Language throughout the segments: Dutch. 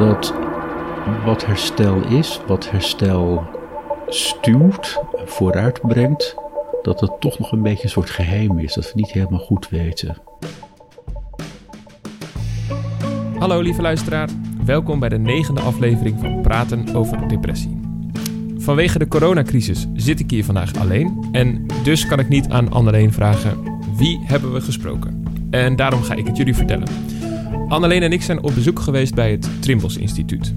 dat wat herstel is, wat herstel stuurt, vooruitbrengt, dat het toch nog een beetje een soort geheim is, dat we niet helemaal goed weten. Hallo lieve luisteraar, welkom bij de negende aflevering van Praten over Depressie. Vanwege de coronacrisis zit ik hier vandaag alleen en dus kan ik niet aan Anneleen vragen wie hebben we gesproken. En daarom ga ik het jullie vertellen. Anneleen en ik zijn op bezoek geweest bij het Trimbos Instituut.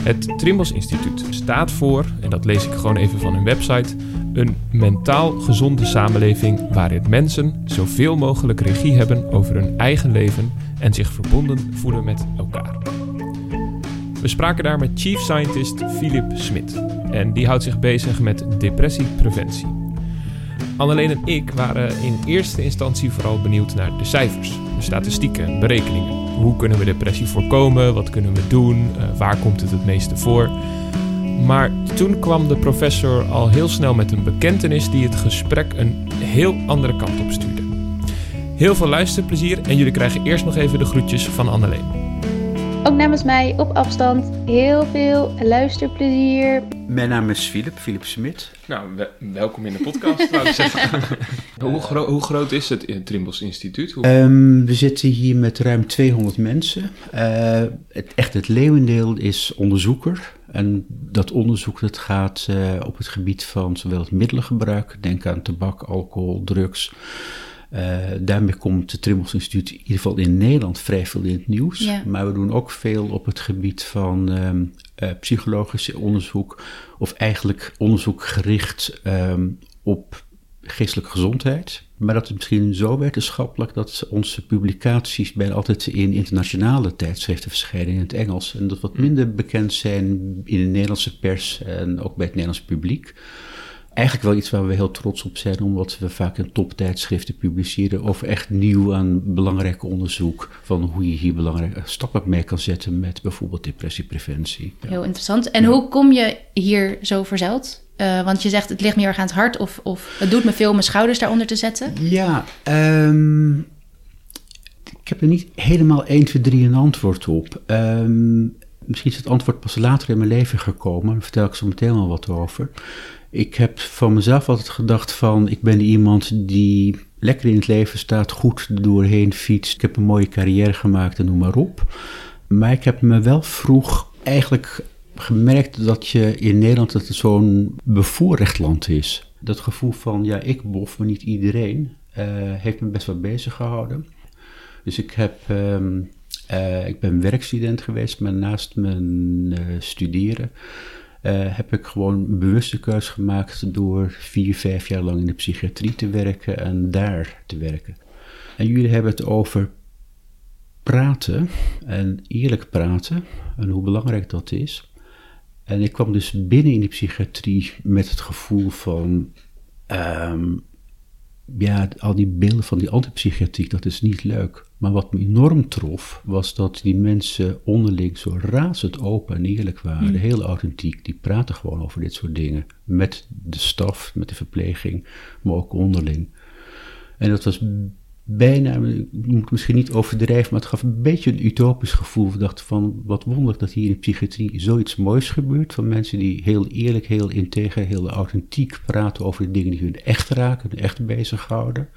Het Trimbos Instituut staat voor, en dat lees ik gewoon even van hun website, een mentaal gezonde samenleving waarin mensen zoveel mogelijk regie hebben over hun eigen leven en zich verbonden voelen met elkaar. We spraken daar met Chief Scientist Philip Smit en die houdt zich bezig met depressiepreventie. Anneleen en ik waren in eerste instantie vooral benieuwd naar de cijfers, statistieken, berekeningen. Hoe kunnen we depressie voorkomen? Wat kunnen we doen? Uh, waar komt het het meeste voor? Maar toen kwam de professor al heel snel met een bekentenis die het gesprek een heel andere kant op stuurde. Heel veel luisterplezier en jullie krijgen eerst nog even de groetjes van Anneleen. Ook namens mij op afstand heel veel luisterplezier. Mijn naam is Philip, Philip Smit. Nou, welkom in de podcast, wou ik zeggen. hoe, gro hoe, groot is het Trimbos Instituut? Um, we zitten hier met ruim 200 mensen. Uh, het, echt het leeuwendeel is onderzoeker. En dat onderzoek dat gaat uh, op het gebied van zowel het middelengebruik, denk aan tabak, alcohol, drugs... Uh, daarmee komt het Trimbos Instituut in ieder geval in Nederland vrij veel in het nieuws. Maar we doen ook veel op het gebied van um, uh, psychologisch onderzoek. Of eigenlijk onderzoek gericht um, op geestelijke gezondheid. Maar dat is misschien zo wetenschappelijk dat onze publicaties bijna altijd in internationale tijdschriften verschijnen in het Engels. En dat wat hm. minder bekend zijn in de Nederlandse pers en ook bij het Nederlandse publiek eigenlijk wel iets waar we heel trots op zijn, omdat we vaak in toptijdschriften publiceren over echt nieuw aan belangrijk onderzoek van hoe je hier belangrijke stappen mee kan zetten met bijvoorbeeld depressiepreventie. Heel interessant. En hoe kom je hier zo verzeld? Uh, want je zegt het ligt me erg aan het hart of, of het doet me veel mijn schouders daaronder te zetten. Ja, um, ik heb er niet helemaal 1, 2, 3 een antwoord op. Um, misschien is het antwoord pas later in mijn leven gekomen, daar vertel ik zo meteen al wat over. Ik heb van mezelf altijd gedacht van, ik ben iemand die lekker in het leven staat, goed doorheen fietst. Ik heb een mooie carrière gemaakt en noem maar op. Maar ik heb me wel vroeg eigenlijk gemerkt dat je in Nederland dat het zo'n bevoorrecht land is. Dat gevoel van, ja, ik bof, maar niet iedereen, uh, heeft me best wel bezig gehouden. Dus ik heb... Um, uh, ik ben werkstudent geweest, maar naast mijn uh, studeren heb ik gewoon een bewuste keus gemaakt door vier, vijf jaar lang in de psychiatrie te werken en daar te werken. En jullie hebben het over praten en eerlijk praten en hoe belangrijk dat is. En ik kwam dus binnen in de psychiatrie met het gevoel van, um, ja, al die beelden van die antipsychiatrie, dat is niet leuk. Maar wat me enorm trof, was dat die mensen onderling zo razend open en eerlijk waren. Mm. Heel authentiek. Die praten gewoon over dit soort dingen. Met de staf, met de verpleging, maar ook onderling. En dat was bijna, ik moet misschien niet overdrijven, maar het gaf een beetje een utopisch gevoel. Ik dacht van, wat wonderlijk dat hier in de psychiatrie zoiets moois gebeurt. Van mensen die heel eerlijk, heel integer, heel authentiek praten over de dingen die hun echt raken, echt bezighouden.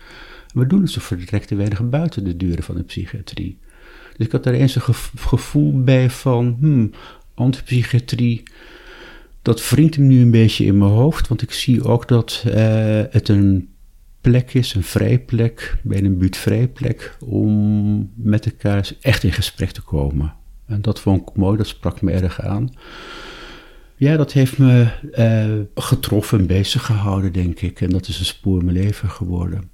We doen het zo vertrekt te weinig buiten de deuren van de psychiatrie. Dus ik had daar eens een gevoel bij van, hmm, antipsychiatrie, dat wringt hem nu een beetje in mijn hoofd, want ik zie ook dat uh, het een plek is, een vrij plek, bij een buurtvrij plek, om met elkaar echt in gesprek te komen. En dat vond ik mooi, dat sprak me erg aan. Ja, dat heeft me uh, getroffen en bezig gehouden, denk ik. En dat is een spoor in mijn leven geworden.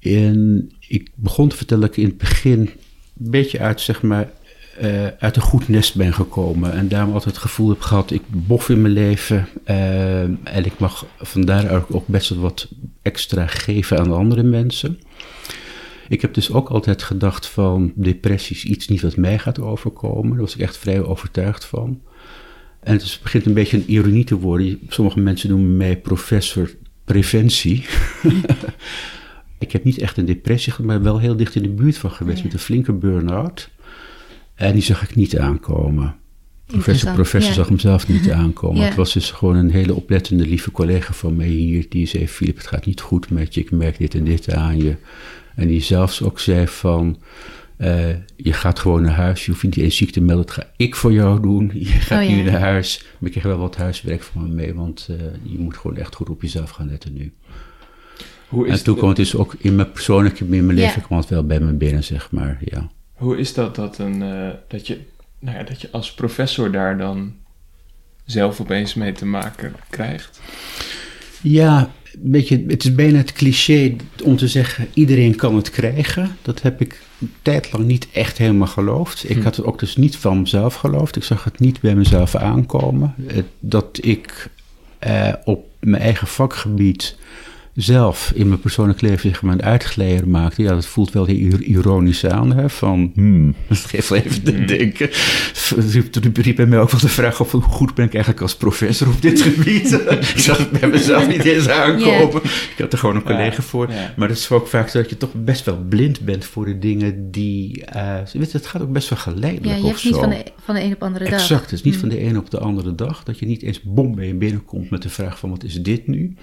En ik begon te vertellen ik in het begin een beetje uit, zeg maar, uh, uit een goed nest ben gekomen. En daarom altijd het gevoel heb gehad, ik bof in mijn leven. Uh, en ik mag vandaar ook best wel wat extra geven aan andere mensen. Ik heb dus ook altijd gedacht van depressies iets niet wat mij gaat overkomen. Daar was ik echt vrij overtuigd van. En het begint een beetje een ironie te worden. Sommige mensen noemen mij professor preventie. Ik heb niet echt een depressie gehad, maar wel heel dicht in de buurt van geweest met een flinke burn-out. En die zag ik niet aankomen. Professor, professor ja. zag hem zelf niet aankomen. Ja. Het was dus gewoon een hele oplettende, lieve collega van mij hier. Die zei, Filip, het gaat niet goed met je. Ik merk dit en dit aan je. En die zelfs ook zei van... eh, je gaat gewoon naar huis. Je hoeft niet eens ziek te melden. Dat ga ik voor jou doen. Je gaat Oh, ja. nu naar huis. Maar ik krijg wel wat huiswerk van me mee. Want eh, je moet gewoon echt goed op jezelf gaan letten nu. Hoe En is, toen kwam het dus ook in mijn persoonlijke, in mijn Ja. leven kwam het wel bij me binnen, zeg maar. Ja. Hoe is dat dat, een, eh, dat, je, nou ja, dat je als professor daar dan zelf opeens mee te maken krijgt? Ja, weet je, het is bijna het cliché om te zeggen, iedereen kan het krijgen. Dat heb ik een tijd lang niet echt helemaal geloofd. Ik Hm. had het ook dus niet van mezelf geloofd. Ik zag het niet bij mezelf aankomen. Eh, Dat ik eh, op mijn eigen vakgebied zelf in mijn persoonlijk leven zeg maar, een uitgeleer maakte. Ja, dat voelt wel heel ironisch aan. Hè? Van, hmm, dat geeft wel even te Hmm. denken. Toen riep bij mij ook wel de vraag op van, hoe goed ben ik eigenlijk als professor op dit gebied? ik zag het bij mezelf niet eens aankomen. Ik had er gewoon een collega Ja, voor. ja. Maar dat is ook vaak zo dat je toch best wel blind bent voor de dingen die... eh, weet je, het gaat ook best wel geleidelijk Ja, je of hebt niet zo. van de, van de een op de andere dag. Exact, het is niet Mm. van de ene op de andere dag. Dat je niet eens bom bij je binnenkomt met de vraag van wat is dit nu?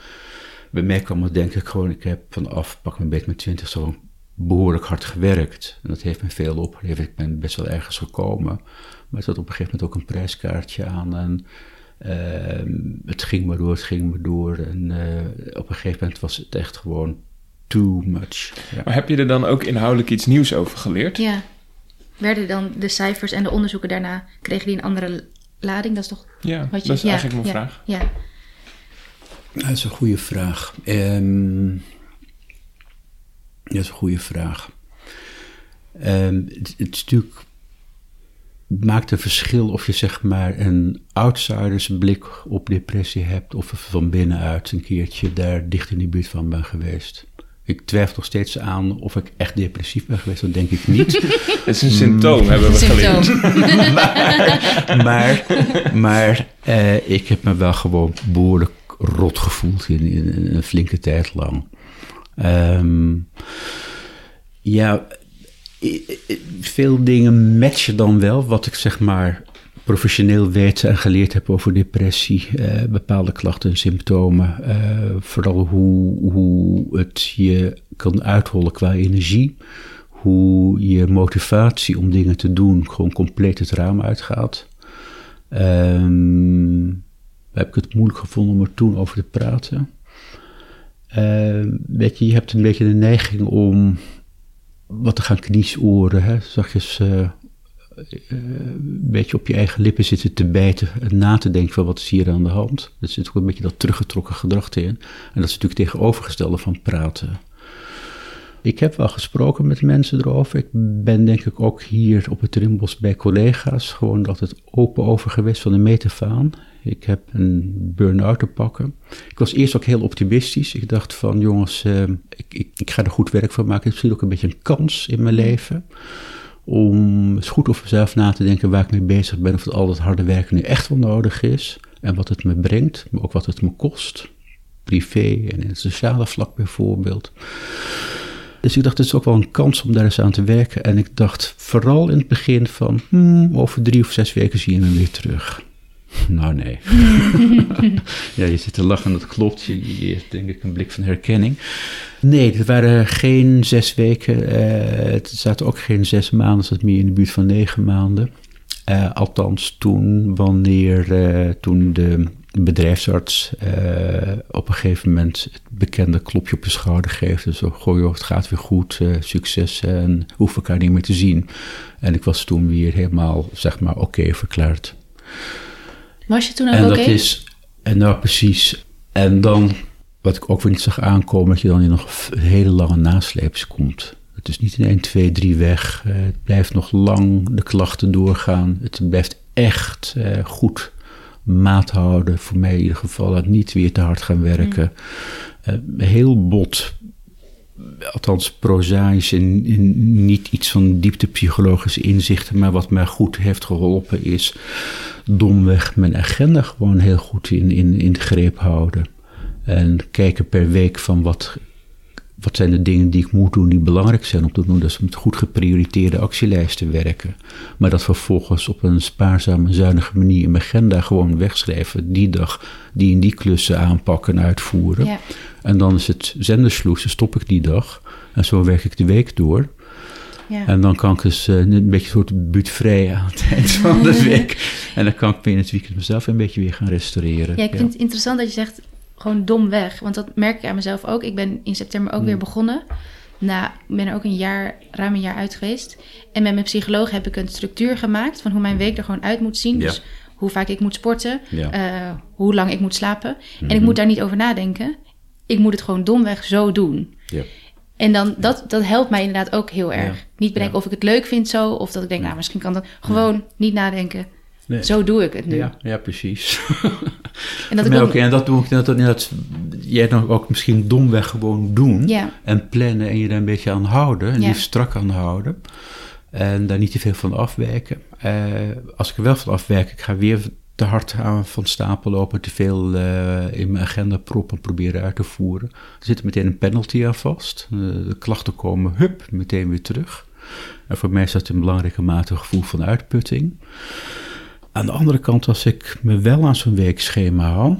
Bij mij kwam het denk ik gewoon, ik heb vanaf pak een beetje met twintig zo behoorlijk hard gewerkt. En dat heeft me veel opgeleverd. Ik ben best wel ergens gekomen. Maar er zat op een gegeven moment ook een prijskaartje aan. En ehm, het ging maar door, het ging maar door. En eh, op een gegeven moment was het echt gewoon too much. Ja. Maar heb je er dan ook inhoudelijk iets nieuws over geleerd? Ja. Werden dan de cijfers en de onderzoeken daarna, kregen die een andere lading? Dat is toch Ja, wat je... dat is ja, eigenlijk mijn ja, vraag. Ja. Dat is een goede vraag. Ehm, dat is een goede vraag. Ehm, het, het is natuurlijk maakt een verschil of je zeg maar een outsidersblik op depressie hebt of van binnenuit een keertje daar dicht in de buurt van ben geweest. Ik twijfel nog steeds aan of ik echt depressief ben geweest, dat denk ik niet. Het is een symptoom, hebben we geleerd. Symptoom. maar maar eh, ik heb me wel gewoon behoorlijk rot gevoeld in, een flinke tijd lang. Ehm, ja, veel dingen matchen dan wel wat ik zeg maar professioneel weet en geleerd heb over depressie, eh, bepaalde klachten en symptomen. eh, vooral hoe, hoe het je kan uithollen qua energie. Hoe je motivatie om dingen te doen gewoon compleet het raam uitgaat. Ehm, heb ik het moeilijk gevonden om er toen over te praten. Weet je, hebt een beetje de neiging om wat te gaan kniesoren. Hè? Zachtjes eh, eh, een beetje op je eigen lippen zitten te bijten en na te denken van wat is hier aan de hand. Er zit ook een beetje dat teruggetrokken gedrag in. En dat is natuurlijk tegenovergestelde van praten. Ik heb wel gesproken met mensen erover. Ik ben denk ik ook hier op het Rimbos bij collega's gewoon het open over geweest van de metafaan. Ik heb een burn-out te pakken. Ik was eerst ook heel optimistisch. Ik dacht van jongens, eh, ik, ik, ik ga er goed werk van maken. Misschien ook een beetje een kans in mijn leven. Om eens goed over mezelf na te denken waar ik mee bezig ben. Of al dat harde werken nu echt wel nodig is. En wat het me brengt, maar ook wat het me kost. Privé en in het sociale vlak bijvoorbeeld. Dus ik dacht, het is ook wel een kans om daar eens aan te werken. En ik dacht vooral in het begin van, hmm, over drie of zes weken zie je me weer terug. Nou, nee. ja, je zit te lachen, dat klopt. Je, je denk ik een blik van herkenning. Nee, het waren geen zes weken. eh, het zaten ook geen zes maanden. Het zat meer in de buurt van negen maanden. Eh, althans, toen, wanneer eh, toen de bedrijfsarts op een gegeven moment het bekende klopje op de schouder geeft. Dus joh, het gaat weer goed, succes en hoeven elkaar niet meer te zien. En ik was toen weer helemaal, zeg maar, oké verklaard. Was je toen ook En dat is, en nou precies, en dan, wat ik ook weer niet zag aankomen, dat je dan in nog hele lange nasleeps komt. Het is niet in 1, 2, 3 weg. Eh, het blijft nog lang de klachten doorgaan. Het blijft echt eh, goed maat houden. Voor mij in ieder geval. Niet weer te hard gaan werken. Eh, heel bot. Althans, prozaïs en, niet iets van dieptepsychologische inzichten. Maar wat mij goed heeft geholpen is domweg mijn agenda gewoon heel goed in, in, in de greep houden. En kijken per week van wat wat zijn de dingen die ik moet doen die belangrijk zijn om te doen? Dat is met goed geprioriteerde actielijsten werken. Maar dat vervolgens op een spaarzame, zuinige manier in mijn agenda gewoon wegschrijven. Die dag die en die klussen aanpakken en uitvoeren. Ja. En dan is het zendersloes, dan stop ik die dag. En zo werk ik de week door. Ja. En dan kan ik dus een beetje een soort buurtvrij aan het eind van de week. En dan kan ik in het weekend mezelf een beetje weer gaan restaureren. Ja, ik vind het interessant dat je zegt gewoon dom weg. Want dat merk ik aan mezelf ook. Ik ben in september ook weer begonnen. Nou, ik ben er ook een jaar, ruim een jaar uit geweest. En met mijn psycholoog heb ik een structuur gemaakt van hoe mijn week er gewoon uit moet zien. Ja. Dus hoe vaak ik moet sporten, Ja. eh, hoe lang ik moet slapen. En ik moet daar niet over nadenken. Ik moet het gewoon domweg zo doen. Ja. En dan, dat, dat helpt mij inderdaad ook heel erg. Niet bedenken of ik het leuk vind zo, of dat ik denk, nou, misschien kan dat gewoon niet nadenken. Nee. Zo doe ik het nu. Ja, ja, precies. En dat ook, en dat doe ik net inderdaad, jij dan ook misschien domweg gewoon doen. Ja. En plannen en je daar een beetje aan houden. En Ja. liefst strak aan houden. En daar niet te veel van afwijken. Eh, als ik er wel van afwijk, ik ga weer te hard aan van stapel lopen. Te veel eh, in mijn agenda proppen proberen uit te voeren. Er zit meteen een penalty aan vast. Eh, de klachten komen, hup, meteen weer terug. En voor mij is dat in belangrijke mate een gevoel van uitputting. Aan de andere kant, als ik me wel aan zo'n weekschema hou,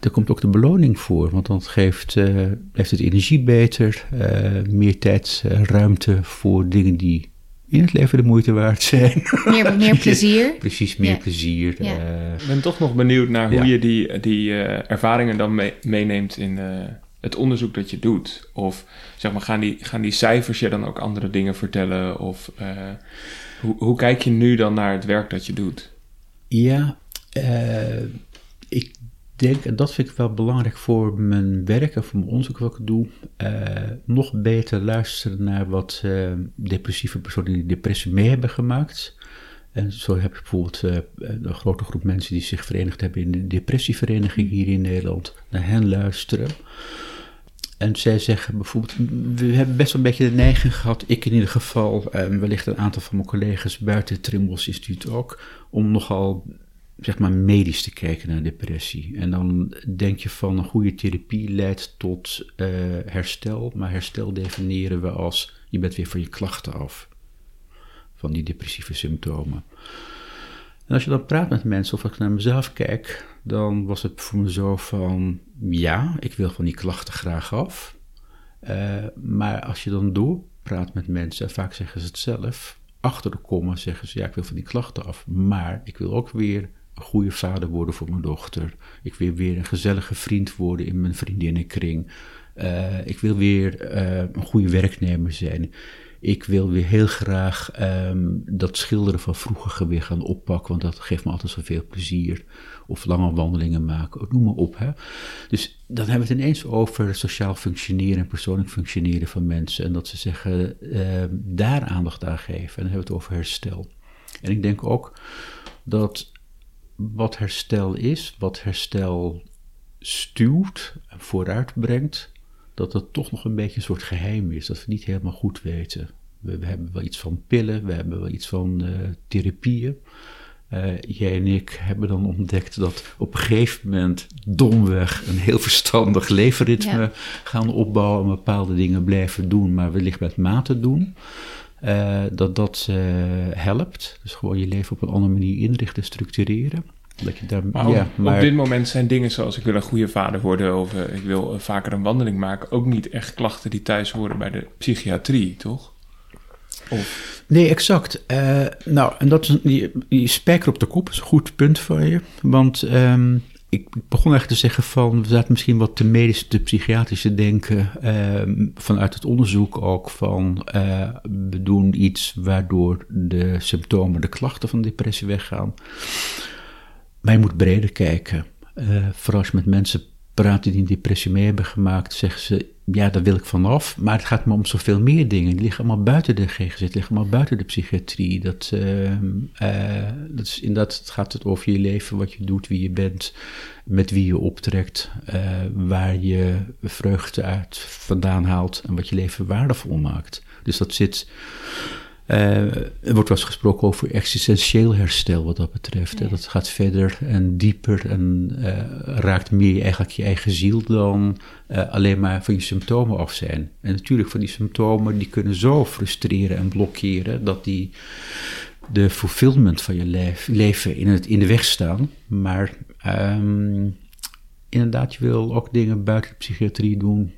dan komt ook de beloning voor. Want dan geeft, eh, heeft het energie beter, eh, meer tijd, eh, ruimte voor dingen die in het leven de moeite waard zijn. meer, meer plezier. Precies, meer Ja. plezier. Ja. eh, Ik ben toch nog benieuwd naar hoe Ja. je die, die eh, ervaringen dan mee- meeneemt in eh, het onderzoek dat je doet. Of zeg maar, gaan die, gaan die cijfers je dan ook andere dingen vertellen? Of eh, hoe, hoe kijk je nu dan naar het werk dat je doet? Ja, eh, ik denk, en dat vind ik wel belangrijk voor mijn werk en voor mijn onderzoek wat ik doe, eh, nog beter luisteren naar wat eh, depressieve personen die depressie mee hebben gemaakt. En zo heb je bijvoorbeeld een grote groep mensen die zich verenigd hebben in de depressievereniging hier in Nederland, naar hen luisteren. En zij zeggen bijvoorbeeld, we hebben best wel een beetje de neiging gehad, ik in ieder geval, en wellicht een aantal van mijn collega's buiten het Trimbos Instituut ook, om nogal zeg maar medisch te kijken naar depressie. En dan denk je van een goede therapie leidt tot eh, herstel, maar herstel definiëren we als je bent weer van je klachten af, van die depressieve symptomen. En als je dan praat met mensen, of ik naar mezelf kijk, dan was het voor me zo van, ja, ik wil van die klachten graag af. Eh, maar als je dan doorpraat met mensen, en vaak zeggen ze het zelf, achter de komma zeggen ze, ja, ik wil van die klachten af. Maar ik wil ook weer een goede vader worden voor mijn dochter. Ik wil weer een gezellige vriend worden in mijn vriendinnenkring. Eh, ik wil weer eh, een goede werknemer zijn. Ik wil weer heel graag ehm, dat schilderen van vroeger weer gaan oppakken, want dat geeft me altijd zoveel plezier. Of lange wandelingen maken, noem maar op. Hè. Dus dan hebben we het ineens over sociaal functioneren en persoonlijk functioneren van mensen. En dat ze zeggen, ehm, daar aandacht aan geven. En dan hebben we het over herstel. En ik denk ook dat wat herstel is, wat herstel stuwt en vooruitbrengt, dat dat toch nog een beetje een soort geheim is. Dat we niet helemaal goed weten. We, we hebben wel iets van pillen, we hebben wel iets van eh, therapieën. Eh, jij en ik hebben dan ontdekt dat op een gegeven moment domweg een heel verstandig leefritme Ja. gaan opbouwen en bepaalde dingen blijven doen, maar wellicht met mate doen. Eh, dat dat helpt. Dus gewoon je leven op een andere manier inrichten, structureren. Dat je daar, Maar, ja, op, maar op dit moment zijn dingen zoals ik wil een goede vader worden of eh, ik wil eh, vaker een wandeling maken ook niet echt klachten die thuis horen bij de psychiatrie, toch? Of, Nee, exact. Eh, nou, en dat is die, die spijker op de kop is een goed punt van je. Want ehm, ik begon eigenlijk te zeggen van, we zaten misschien wat te medisch, te psychiatrisch te denken. ehm, vanuit het onderzoek ook van, we doen iets waardoor de symptomen, de klachten van depressie weggaan. Maar je moet breder kijken. Eh, vooral als je met mensen praat die een depressie mee hebben gemaakt, zeggen ze, ja, daar wil ik vanaf. Maar het gaat me om zoveel meer dingen. Die liggen allemaal buiten de GGZ, die liggen allemaal buiten de psychiatrie. Dat, ehm, eh, dat is inderdaad, het gaat het over je leven, wat je doet, wie je bent, met wie je optrekt, eh, waar je vreugde uit vandaan haalt en wat je leven waardevol maakt. Dus dat zit Uh, er wordt wel eens gesproken over existentieel herstel wat dat betreft. Ja. Dat gaat verder en dieper en uh, raakt meer eigenlijk je eigen ziel dan uh, alleen maar van je symptomen af zijn. En natuurlijk van die symptomen die kunnen zo frustreren en blokkeren dat die de fulfillment van je leven in, het, in de weg staan. Maar um, inderdaad, je wil ook dingen buiten de psychiatrie doen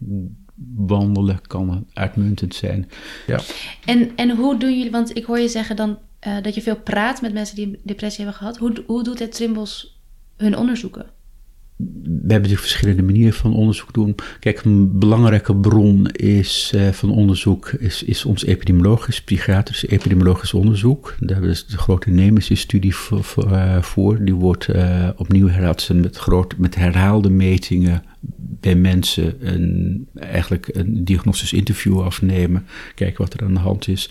wandelen kan uitmuntend zijn. Ja. En, en hoe doen jullie, want ik hoor je zeggen dan uh, dat je veel praat met mensen die depressie hebben gehad. Hoe, hoe doet het Trimbos hun onderzoeken? we hebben natuurlijk verschillende manieren van onderzoek doen. Kijk, een belangrijke bron is, uh, van onderzoek is, is ons epidemiologisch, psychiatrisch epidemiologisch onderzoek. Daar hebben we dus de grote Nemesis-studie voor, voor, uh, voor, Die wordt uh, opnieuw herhaald met, groot, met herhaalde metingen bij mensen een, eigenlijk een diagnostisch interview afnemen. Kijken wat er aan de hand is.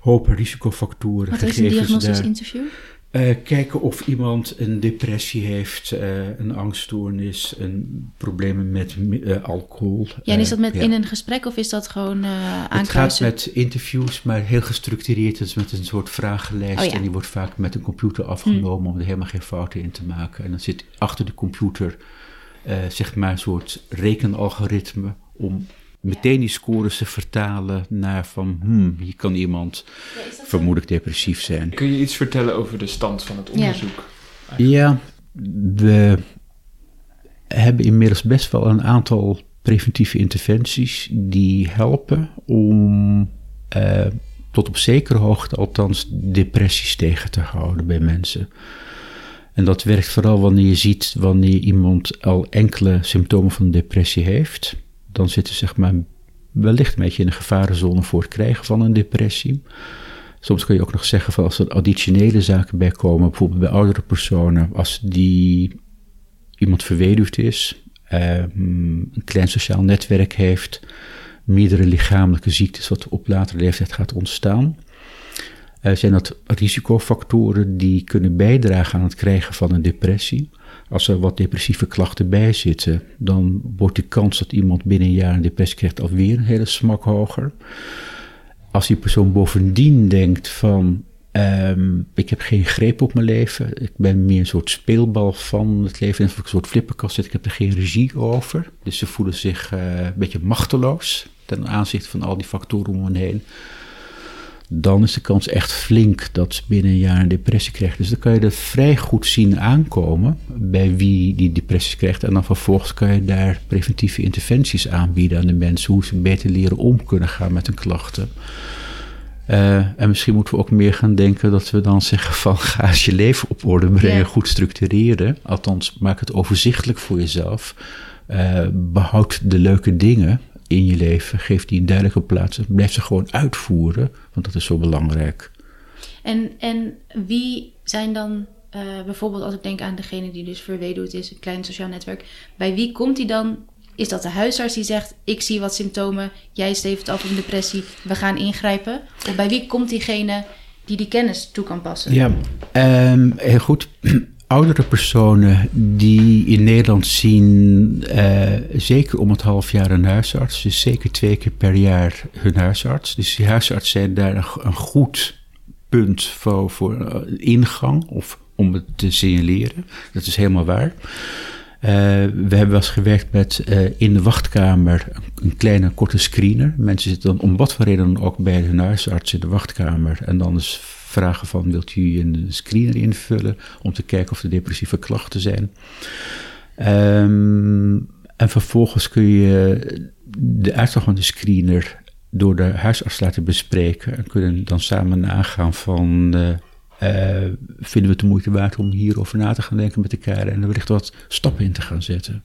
Hopen risicofactoren. Wat is een diagnostisch interview? Uh, kijken of iemand een depressie heeft, uh, een angststoornis, een problemen met uh, alcohol. Ja, en is dat met ja. in een gesprek of is dat gewoon aankruisen? Het gaat met interviews, maar heel gestructureerd. Het is met een soort vragenlijst. Oh, ja. En die wordt vaak met een computer afgenomen hm. om er helemaal geen fouten in te maken. En dan zit achter de computer, zeg maar, een soort rekenalgoritme om meteen die scores te vertalen naar van, hmm, hier kan iemand ja, vermoedelijk depressief zijn. Kun je iets vertellen over de stand van het onderzoek? Ja, ja we hebben inmiddels best wel een aantal preventieve interventies die helpen om uh, tot op zekere hoogte althans depressies tegen te houden bij mensen. En dat werkt vooral wanneer je ziet wanneer iemand al enkele symptomen van depressie heeft dan zitten ze zeg maar wellicht een beetje in de gevarenzone voor het krijgen van een depressie. Soms kun je ook nog zeggen van als er additionele zaken bij komen, bijvoorbeeld bij oudere personen, als die iemand verweduwd is, eh, een klein sociaal netwerk heeft, meerdere lichamelijke ziektes wat op latere leeftijd gaat ontstaan. Uh, zijn dat risicofactoren die kunnen bijdragen aan het krijgen van een depressie. Als er wat depressieve klachten bij zitten, dan wordt de kans dat iemand binnen een jaar een depressie krijgt alweer een hele smak hoger. Als die persoon bovendien denkt van um, ik heb geen greep op mijn leven, ik ben meer een soort speelbal van het leven, ik een soort flipperkast zit, ik heb er geen regie over. Dus ze voelen zich uh, een beetje machteloos ten aanzichte van al die factoren om hen heen dan is de kans echt flink dat ze binnen een jaar een depressie krijgt. Dus dan kan je dat vrij goed zien aankomen bij wie die depressie krijgt. En dan vervolgens kan je daar preventieve interventies aanbieden aan de mensen, hoe ze beter leren om kunnen gaan met hun klachten. Uh, en misschien moeten we ook meer gaan denken dat we dan zeggen van ga eens je leven op orde brengen, ja. goed structureren. Althans, maak het overzichtelijk voor jezelf. Uh, behoud de leuke dingen in je leven. Geef die een duidelijke plaats. Blijf ze gewoon uitvoeren, want dat is zo belangrijk. En, en wie zijn dan, uh, bijvoorbeeld als ik denk aan degene die dus verweduwd is, een klein sociaal netwerk. Bij wie komt die dan? Is dat de huisarts die zegt: Ik zie wat symptomen, jij stevend af op een depressie, we gaan ingrijpen? Of bij wie komt diegene die die kennis toe kan passen? Ja, um, heel goed oudere personen die in Nederland zien uh, zeker om het half jaar een huisarts. Dus zeker twee keer per jaar hun huisarts. Dus die huisarts zijn daar een, een goed punt voor, voor uh, ingang of om het te signaleren. Dat is helemaal waar. Uh, we hebben wel eens gewerkt met in de wachtkamer een, kleine korte screener. Mensen zitten dan om wat voor reden ook bij hun huisarts in de wachtkamer. En dan is vragen van wilt u een screener invullen om te kijken of er depressieve klachten zijn. Um, en vervolgens kun je de uitslag van de screener door de huisarts laten bespreken en kunnen dan samen nagaan van uh, vinden we het de moeite waard om hierover na te gaan denken met elkaar en er wellicht wat stappen in te gaan zetten.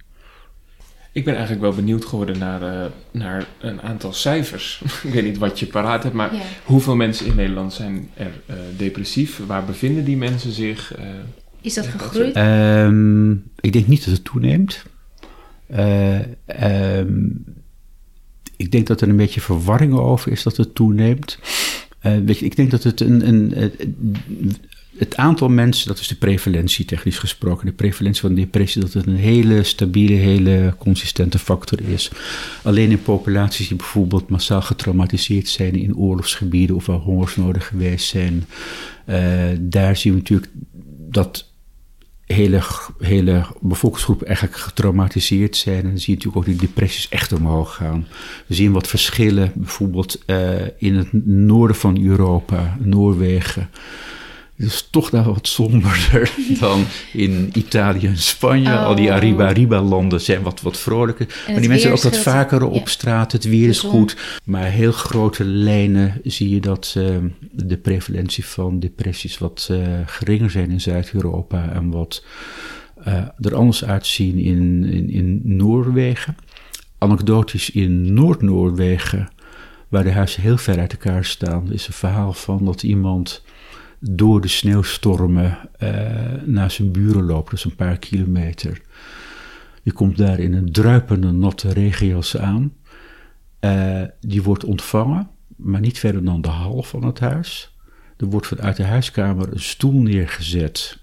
Ik ben eigenlijk wel benieuwd geworden naar, uh, naar een aantal cijfers. ik weet niet wat je paraat hebt, maar ja. hoeveel mensen in Nederland zijn er uh, depressief? Waar bevinden die mensen zich? Uh, is dat gegroeid? Um, ik denk niet dat het toeneemt. Um, ik denk dat er een beetje verwarring over is dat het toeneemt. Je, ik denk dat het een, een, het aantal mensen, dat is de prevalentie technisch gesproken, de prevalentie van depressie, dat het een hele stabiele, hele consistente factor is. Alleen in populaties die bijvoorbeeld massaal getraumatiseerd zijn in oorlogsgebieden of waar hongersnoden geweest zijn, uh, daar zien we natuurlijk dat hele, hele bevolkingsgroepen eigenlijk getraumatiseerd zijn. En dan zie je natuurlijk ook die depressies echt omhoog gaan. We zien wat verschillen, bijvoorbeeld uh, in het noorden van Europa, Noorwegen. Het is toch daar wat somberder dan in Italië en Spanje. Oh. Al die Arriba-Arriba-landen zijn wat, wat vrolijker. Maar die mensen ook wat vaker op straat. Het weer is goed. Maar heel grote lijnen zie je dat uh, de prevalentie van depressies wat uh, geringer zijn in Zuid-Europa. En wat uh, er anders uitzien in, in, in Noorwegen. Anekdotisch in Noord-Noorwegen, waar de huizen heel ver uit elkaar staan, is een verhaal van dat iemand door de sneeuwstormen uh, naar zijn buren loopt, dus een paar kilometer. Die komt daar in een druipende natte regenjas aan. Uh, die wordt ontvangen, maar niet verder dan de hal van het huis. Er wordt vanuit de huiskamer een stoel neergezet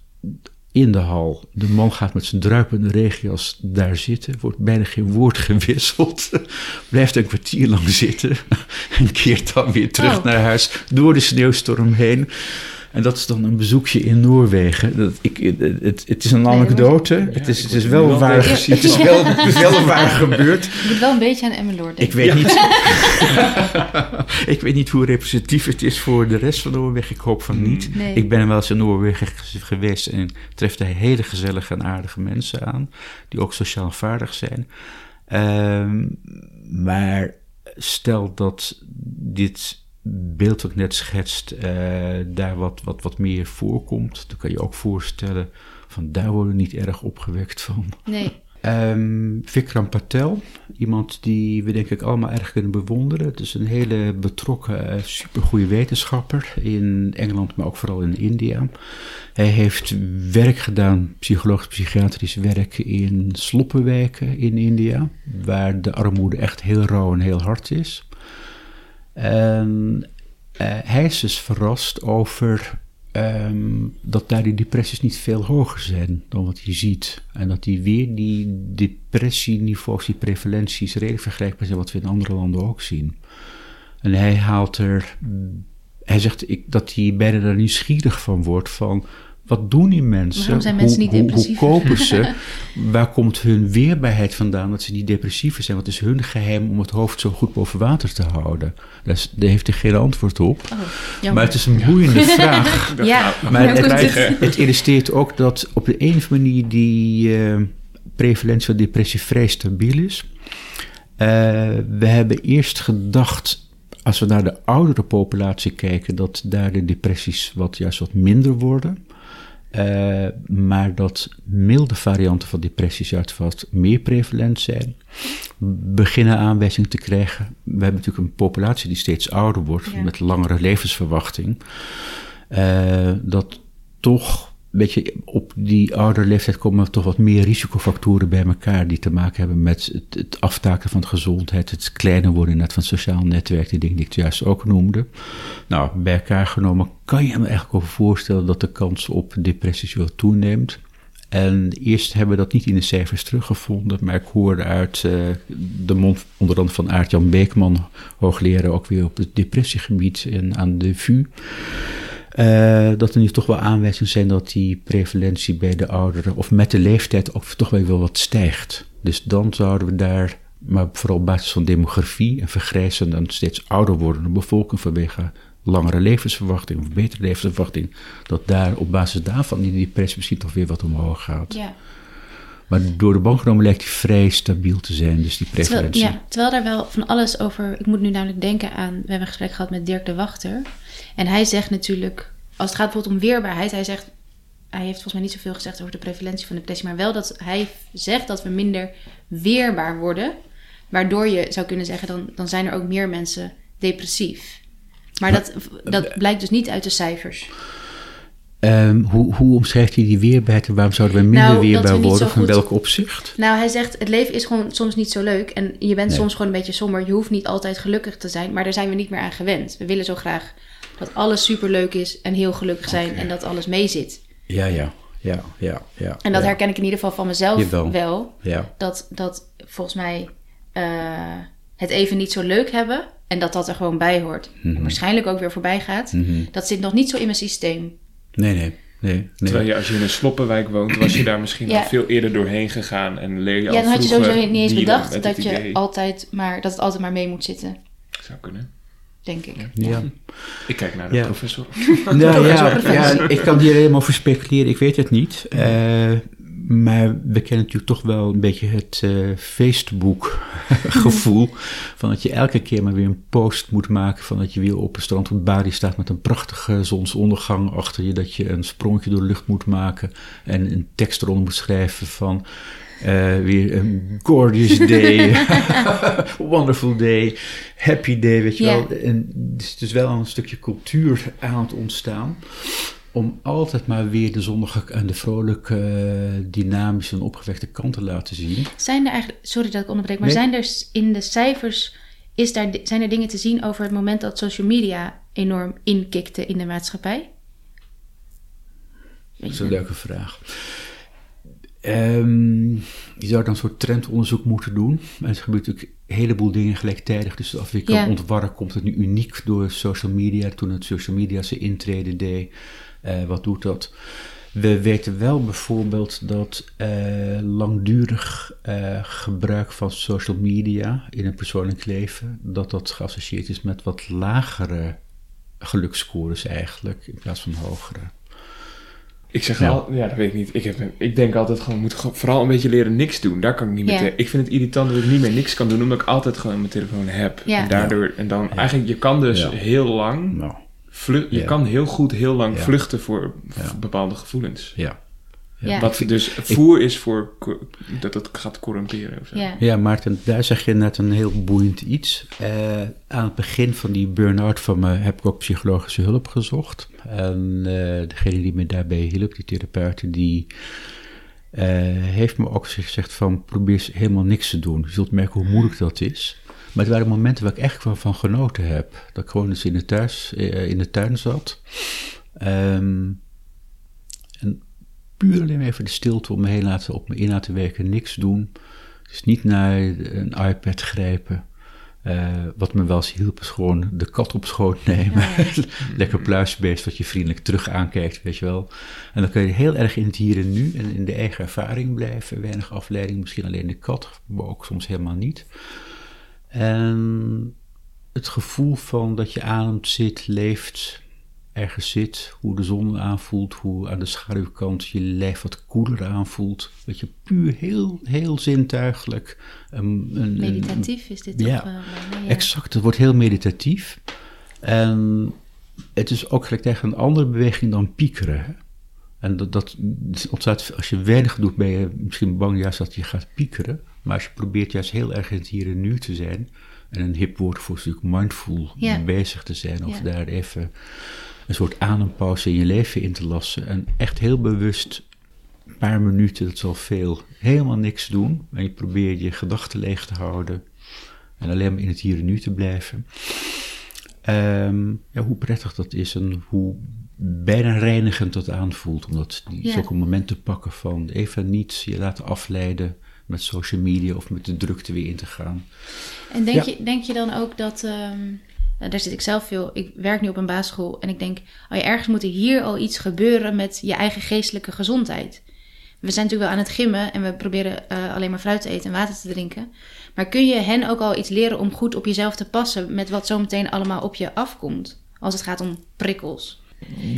in de hal. De man gaat met zijn druipende regenjas daar zitten, wordt bijna geen woord gewisseld, blijft een kwartier lang zitten en keert dan weer terug oh. naar huis door de sneeuwstorm heen. En dat is dan een bezoekje in Noorwegen. Dat, ik, het, het is een anekdote. het, is, het is wel waar gezien. Het is wel, het is wel waar gebeurd. Ik moet wel een beetje aan Emmeloord Ik weet, niet, ik weet niet hoe representatief het is voor de rest van Noorwegen. Ik hoop van niet. Ik ben wel eens in Noorwegen geweest en tref daar hele gezellige en aardige mensen aan. Die ook sociaal vaardig zijn. Um, maar stel dat dit beeld ik net schetst, uh, daar wat, wat, wat meer voorkomt, dan kan je ook voorstellen van daar worden we niet erg opgewekt van. Nee. Um, Vikram Patel, iemand die we denk ik allemaal erg kunnen bewonderen. Het is een hele betrokken, uh, supergoeie wetenschapper in Engeland, maar ook vooral in India. Hij heeft werk gedaan, psychologisch-psychiatrisch werk in sloppenwijken in India, waar de armoede echt heel rauw en heel hard is. En uh, hij is dus verrast over um, dat daar die depressies niet veel hoger zijn dan wat hij ziet. En dat die weer die depressieniveaus, die prevalenties redelijk vergelijkbaar zijn wat we in andere landen ook zien. En hij haalt er, hij zegt ik, dat hij bijna er nieuwsgierig van wordt van wat doen die mensen? Waarom zijn mensen niet depressief? Hoe, hoe, kopen ze? Waar komt hun weerbaarheid vandaan dat ze niet depressief zijn? Wat is hun geheim om het hoofd zo goed boven water te houden? Daar, heeft hij geen antwoord op. Oh, maar het is een boeiende vraag. ja, maar het, het, illustreert ook dat op de een of andere manier die uh, prevalentie van depressie vrij stabiel is. Uh, we hebben eerst gedacht als we naar de oudere populatie kijken, dat daar de depressies wat, juist wat minder worden. Uh, maar dat milde varianten van depressies juist wat meer prevalent zijn, beginnen aanwijzing te krijgen. We hebben natuurlijk een populatie die steeds ouder wordt, met langere levensverwachting. Uh, dat toch op die oudere leeftijd komen toch wat meer risicofactoren bij elkaar die te maken hebben met het, het aftaken van gezondheid, het kleiner worden net van het sociaal netwerk, die dingen die ik juist ook noemde. Nou, bij elkaar genomen kan je me eigenlijk over voorstellen dat de kans op depressies wel toeneemt. En eerst hebben we dat niet in de cijfers teruggevonden, maar ik hoorde uit uh, de mond onder andere van Aart-Jan Beekman, hoogleraar ook weer op het depressiegebied en aan de VU. Uh, dat er nu toch wel aanwijzingen zijn dat die prevalentie bij de ouderen, of met de leeftijd, ook toch wel wat stijgt. Dus dan zouden we daar, maar vooral op basis van demografie en vergrijzen en steeds ouder wordende bevolking vanwege langere levensverwachting of betere levensverwachting, dat daar op basis daarvan die depressie misschien toch weer wat omhoog gaat. Ja. Maar door de bank genomen lijkt die vrij stabiel te zijn, dus die prevalentie. Terwijl, ja, terwijl daar wel van alles over... Ik moet nu namelijk denken aan... We hebben een gesprek gehad met Dirk de Wachter. En hij zegt natuurlijk, als het gaat bijvoorbeeld om weerbaarheid, hij zegt, hij heeft volgens mij niet zoveel gezegd over de prevalentie van depressie, maar wel dat hij zegt dat we minder weerbaar worden, waardoor je zou kunnen zeggen, dan, dan zijn er ook meer mensen depressief. Maar dat, dat blijkt dus niet uit de cijfers. Um, hoe, hoe omschrijft hij die weerbaarheid en waarom zouden we minder nou, weerbaar worden? Van welk opzicht? Nou, hij zegt: het leven is gewoon soms niet zo leuk. En je bent soms gewoon een beetje somber. Je hoeft niet altijd gelukkig te zijn, maar daar zijn we niet meer aan gewend. We willen zo graag dat alles superleuk is en heel gelukkig zijn en dat alles meezit. Ja, ja, ja, ja, ja. En dat ja, herken ik in ieder geval van mezelf Jawel. wel. Ja, Dat, dat volgens mij eh, het even niet zo leuk hebben en dat dat er gewoon bij hoort. En waarschijnlijk ook weer voorbij gaat. Mhm. Dat zit nog niet zo in mijn systeem. Nee, nee, nee. nee. Terwijl je als je in een sloppenwijk woont, was je daar misschien Ja. al veel eerder doorheen gegaan en leer je Ja, al dan had je sowieso niet eens bedacht dat het je altijd maar, dat het altijd maar mee moet zitten, Zou kunnen. denk ik. Ja. Ik kijk naar de Ja. professor. Nou ja, ja, ik kan hier helemaal over speculeren, ik weet het niet. Eh, maar we kennen natuurlijk toch wel een beetje het eh feestboek-gevoel. van dat je elke keer maar weer een post moet maken. van dat je weer op een strand op Bali staat met een prachtige zonsondergang achter je. Dat je een sprongje door de lucht moet maken. en een tekst eronder moet schrijven van. eh, weer een gorgeous day, wonderful day, happy day, weet je wel. En het is dus wel een stukje cultuur aan het ontstaan. Om altijd maar weer de zonnige en de vrolijke, eh, dynamische en opgewekte kant te laten zien. Zijn er eigenlijk, sorry dat ik onderbreek, maar Nee. zijn er in de cijfers, is daar, zijn er dingen te zien over het moment dat social media enorm inkikte in de maatschappij? Dat is een leuke vraag. Ehm, je zou dan een soort trendonderzoek moeten doen. En het gebeurt natuurlijk een heleboel dingen gelijktijdig. Dus als je kan Ja. ontwarren, komt het nu uniek door social media. Toen het social media zijn intrede deed, wat doet dat? We weten wel bijvoorbeeld dat eh, langdurig eh, gebruik van social media in een persoonlijk leven, dat dat geassocieerd is met wat lagere geluksscores eigenlijk, in plaats van hogere. Ik zeg Ja. al, ja, dat weet ik niet. Ik, heb, ik denk altijd gewoon, moet gewoon vooral een beetje leren niks doen. Daar kan ik niet meer Ja. tegen. Ik vind het irritant dat ik niet meer niks kan doen, omdat ik altijd gewoon mijn telefoon heb. Ja. En daardoor, en dan eigenlijk, je kan dus Ja. heel lang, Nou, je Ja. kan heel goed heel lang Ja. vluchten voor bepaalde gevoelens. ja. Ja. Wat dus voer is voor dat het gaat corrumperen of zo. Ja. Ja, Maarten, daar zeg je net een heel boeiend iets. Eh, aan het begin van die burn-out van me heb ik ook psychologische hulp gezocht. En eh, degene die me daarbij hielp, die therapeut, die eh, heeft me ook gezegd van probeer eens helemaal niks te doen. Je zult merken hoe moeilijk dat is. Maar het waren momenten waar ik echt wel van genoten heb. Dat ik gewoon eens in de, thuis, eh, in de tuin zat. Ehm, en puur alleen even de stilte om me heen laten, op me in laten werken, niks doen. Dus niet naar een iPad grijpen. Eh, wat me wel eens hielp is gewoon de kat op schoot nemen. Lekker pluisbeest wat je vriendelijk terug aankijkt, weet je wel. En dan kun je heel erg in het hier en nu en in de eigen ervaring blijven. Weinig afleiding, misschien alleen de kat, maar ook soms helemaal niet. En het gevoel van dat je ademt, zit, leeft, ergens zit, hoe de zon aanvoelt, hoe aan de schaduwkant je lijf wat koeler aanvoelt. Dat je puur heel, heel zintuigelijk. een- een- Meditatief is dit Ja. bijna, ja. Exact, het wordt heel meditatief. En het is ook gelijk tegen een andere beweging dan piekeren. hè. En dat, dat ontstaat, als je weinig doet, ben je misschien bang juist dat je gaat piekeren. Maar als je probeert juist heel erg in het hier en nu te zijn. En een hip woord voor natuurlijk mindful Ja. bezig te zijn. Of Ja. daar even een soort adempauze in je leven in te lassen. En echt heel bewust een paar minuten, dat is al veel, helemaal niks doen. En je probeert je gedachten leeg te houden. En alleen maar in het hier en nu te blijven. Ehm, ja, hoe prettig dat is en hoe bijna reinigend dat aanvoelt. Om dat, die, Ja. zulke momenten te pakken van even niets je laten afleiden met social media of met de drukte weer in te gaan. En denk, Ja. je, denk je dan ook dat, ehm, daar zit ik zelf veel, ik werk nu op een basisschool en ik denk, oh ja, ergens moet er hier al iets gebeuren met je eigen geestelijke gezondheid. We zijn natuurlijk wel aan het gimmen en we proberen eh, alleen maar fruit te eten en water te drinken. Maar kun je hen ook al iets leren om goed op jezelf te passen met wat zometeen allemaal op je afkomt? Als het gaat om prikkels.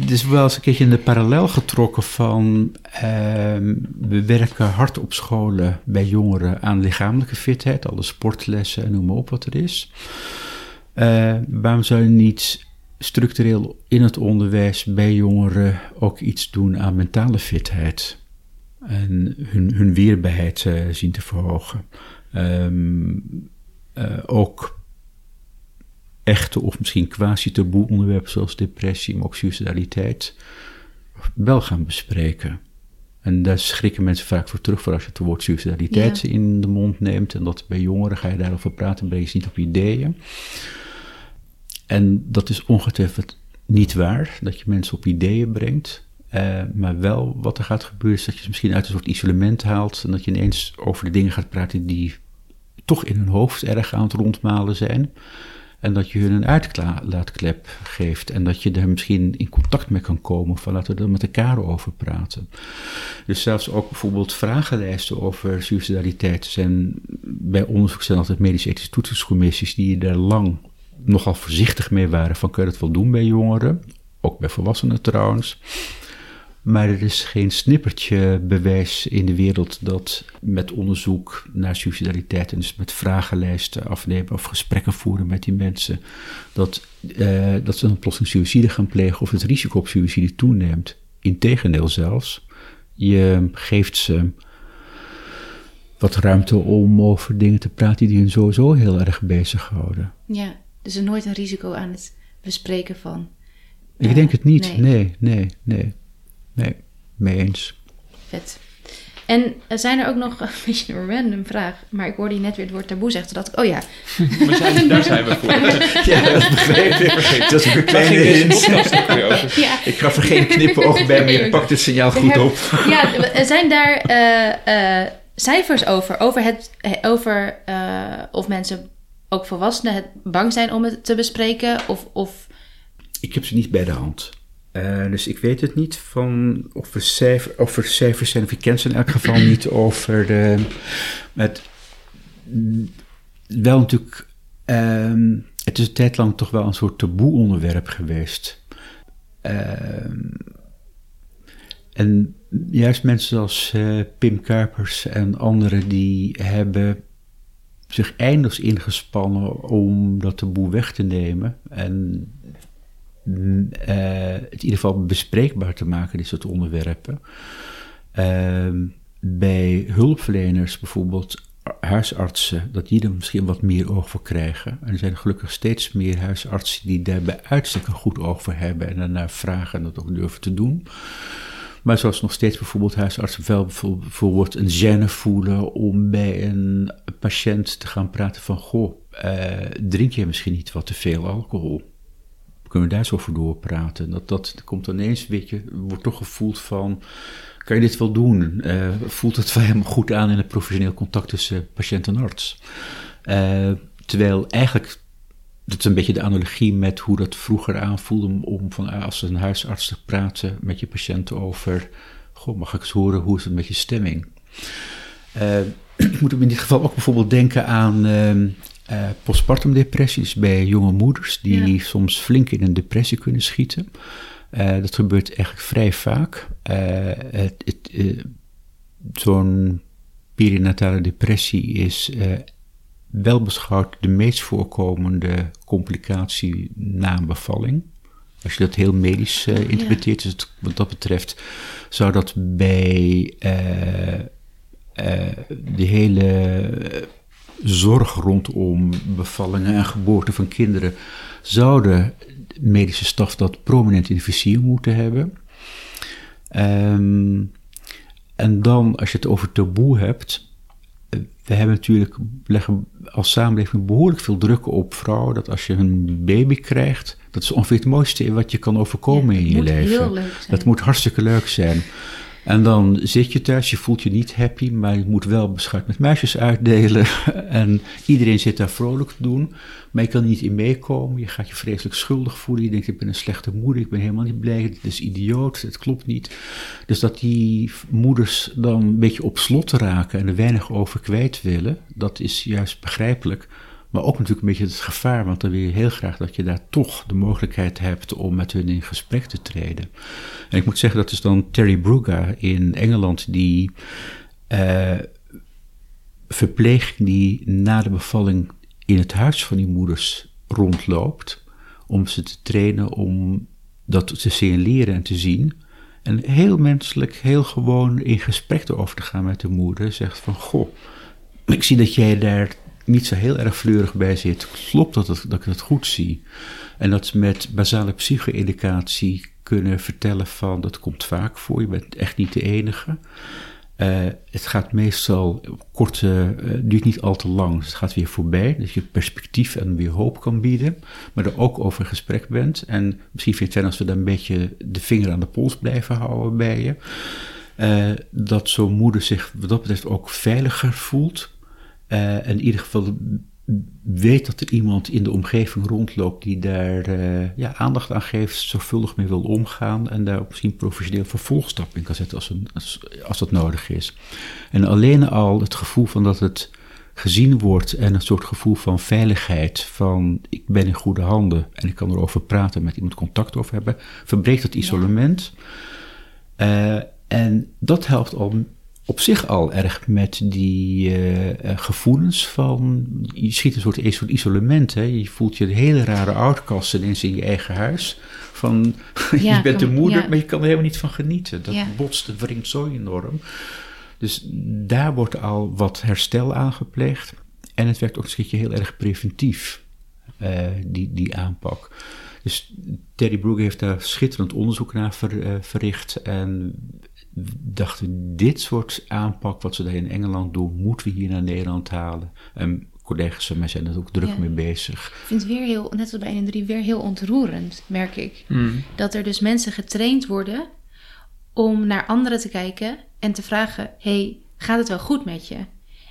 Is wel eens een keertje in de parallel getrokken van ehm, we werken hard op scholen bij jongeren aan lichamelijke fitheid, alle sportlessen en noem maar op wat er is. Eh, waarom zou je niet structureel in het onderwijs bij jongeren ook iets doen aan mentale fitheid en hun, hun weerbaarheid eh, zien te verhogen? Ehm, eh, ook echte of misschien quasi-taboe onderwerpen zoals depressie, maar ook suicidaliteit, wel gaan bespreken. En daar schrikken mensen vaak voor terug voor als je het woord suicidaliteit Ja. in de mond neemt. En dat bij jongeren ga je daarover praten, ben je niet op ideeën. En dat is ongetwijfeld niet waar dat je mensen op ideeën brengt. Uh, maar wel wat er gaat gebeuren is dat je ze misschien uit een soort isolement haalt. En dat je ineens over de dingen gaat praten die toch in hun hoofd erg aan het rondmalen zijn. En dat je hun een uitlaatklep geeft. En dat je er misschien in contact mee kan komen. Van laten we er met elkaar over praten. Dus zelfs ook bijvoorbeeld vragenlijsten over suicidaliteit. Zijn bij onderzoek zijn altijd medisch-ethische toetsingscommissies die er lang nogal voorzichtig mee waren. Van kun je dat wel doen bij jongeren? Ook bij volwassenen trouwens. Maar er is geen snippertje bewijs in de wereld dat met onderzoek naar suicidaliteit en dus met vragenlijsten afnemen of gesprekken voeren met die mensen, dat, uh, dat ze dan plotseling suicide gaan plegen of het risico op suicide toeneemt. Integendeel zelfs, je geeft ze wat ruimte om over dingen te praten die hun sowieso heel erg bezighouden. Ja, dus er nooit een risico aan het bespreken van. Ik denk het niet, nee, nee, nee. Nee, mee eens. Vet. En zijn er ook nog, een beetje een random vraag, maar ik hoorde je net weer het woord taboe zeggen, ik, oh ja. Maar zijn, daar zijn we voor. ja, dat begreep ik. Dat is een kleine hint. Ja. Ik ga er geen knipoog bij, maar je pakt het signaal goed op. ja, zijn daar uh, uh, cijfers over? Over, het, over uh, of mensen, ook volwassenen, het bang zijn om het te bespreken? Of, of... Ik heb ze niet bij de hand. Uh, dus ik weet het niet van of er, of er cijfers zijn, of ik ken ze in elk geval niet over de. Met, wel natuurlijk. Uh, het is een tijd lang toch wel een soort taboe onderwerp geweest. Uh, en juist mensen zoals uh, Pim Kuipers en anderen, die hebben zich eindeloos ingespannen om dat taboe weg te nemen. En het in ieder geval bespreekbaar te maken, dit soort onderwerpen. Uh, bij hulpverleners bijvoorbeeld, huisartsen, dat die er misschien wat meer oog voor krijgen. En er zijn gelukkig steeds meer huisartsen die daar bij uitstek een goed oog voor hebben en daarnaar vragen en dat ook durven te doen. Maar zoals nog steeds bijvoorbeeld huisartsen wel bijvoorbeeld een gêne voelen om bij een patiënt te gaan praten van, goh, uh, drink je misschien niet wat te veel alcohol? Kunnen we daar zo over doorpraten? Dat, dat komt ineens, weet je, wordt toch gevoeld van, kan je dit wel doen? Uh, voelt het wel helemaal goed aan in het professioneel contact tussen patiënt en arts? Uh, terwijl eigenlijk, dat is een beetje de analogie met hoe dat vroeger aanvoelde om van als een huisarts te praten met je patiënt over, goh, mag ik eens horen, hoe is het met je stemming? Uh, ik moet in dit geval ook bijvoorbeeld denken aan ehm, uh, postpartum depressies bij jonge moeders die soms flink in een depressie kunnen schieten. Uh, dat gebeurt eigenlijk vrij vaak. Uh, Zo'n perinatale depressie is wel beschouwd de meest voorkomende complicatie na een bevalling. Als je dat heel medisch interpreteert, dus het, wat dat betreft, zou dat bij de hele zorg rondom bevallingen en geboorte van kinderen, zouden medische staf dat prominent in de vizier moeten hebben. Um, en dan, als je het over taboe hebt, eh, we hebben natuurlijk, leggen als samenleving behoorlijk veel druk op vrouwen, dat als je een baby krijgt, dat is ongeveer het mooiste wat je kan overkomen in je leven. Dat moet hartstikke leuk zijn. En dan zit je thuis, je voelt je niet happy, maar je moet wel beschuit met muisjes uitdelen. en iedereen zit daar vrolijk te doen, maar je kan niet in meekomen. Je gaat je vreselijk schuldig voelen. Je denkt, ik ben een slechte moeder, ik ben helemaal niet blij, dit is idioot, het klopt niet. Dus dat die moeders dan een beetje op slot raken en er weinig over kwijt willen, dat is juist begrijpelijk. Maar ook natuurlijk een beetje het gevaar, want dan wil je heel graag dat je daar toch de mogelijkheid hebt om met hun in gesprek te treden. En ik moet zeggen, dat is dan Terry Brugger in Engeland, die uh, verpleging die na de bevalling in het huis van die moeders rondloopt, om ze te trainen om dat te signaleren en te zien. En heel menselijk, heel gewoon in gesprek erover te gaan met de moeder. Zegt van, goh, ik zie dat jij daar niet zo heel erg fleurig bij zit, klopt dat, het, dat ik het goed zie. En dat met basale psycho-educatie kunnen vertellen van dat komt vaak voor, je bent echt niet de enige. Uh, het gaat meestal korte, uh, duurt niet al te lang. Dus het gaat weer voorbij. Dat je perspectief en weer hoop kan bieden. Maar er ook over gesprek bent. En misschien vind je het als we dan een beetje de vinger aan de pols blijven houden bij je. Uh, dat zo'n moeder zich wat dat betreft ook veiliger voelt. En in ieder geval weet dat er iemand in de omgeving rondloopt die daar uh, ja, aandacht aan geeft, zorgvuldig mee wil omgaan en daar misschien professioneel vervolgstap in kan zetten als, een, als, als dat nodig is. En alleen al het gevoel van dat het gezien wordt en een soort gevoel van veiligheid, van ik ben in goede handen en ik kan erover praten, met iemand contact over hebben, verbreekt het isolement. Ja. Uh, en dat helpt al op zich al erg met die uh, gevoelens van. Je schiet een soort, een soort isolement. Hè? Je voelt je een hele rare outcast ineens in je eigen huis. Van ja, je bent de moeder, ja. maar je kan er helemaal niet van genieten. Dat ja. botst en wringt zo enorm. Dus daar wordt al wat herstel aangepleegd. En het werkt ook een schietje heel erg preventief, uh, die, die aanpak. Dus Terry Brooke heeft daar schitterend onderzoek naar ver, uh, verricht. En dachten, dit soort aanpak wat ze daar in Engeland doen, moeten we hier naar Nederland halen. En collega's van mij zijn er ook druk ja. mee bezig. Ik vind het weer heel, net als bij 1 en 3, weer heel ontroerend, merk ik. Mm. Dat er dus mensen getraind worden om naar anderen te kijken en te vragen, hey, gaat het wel goed met je?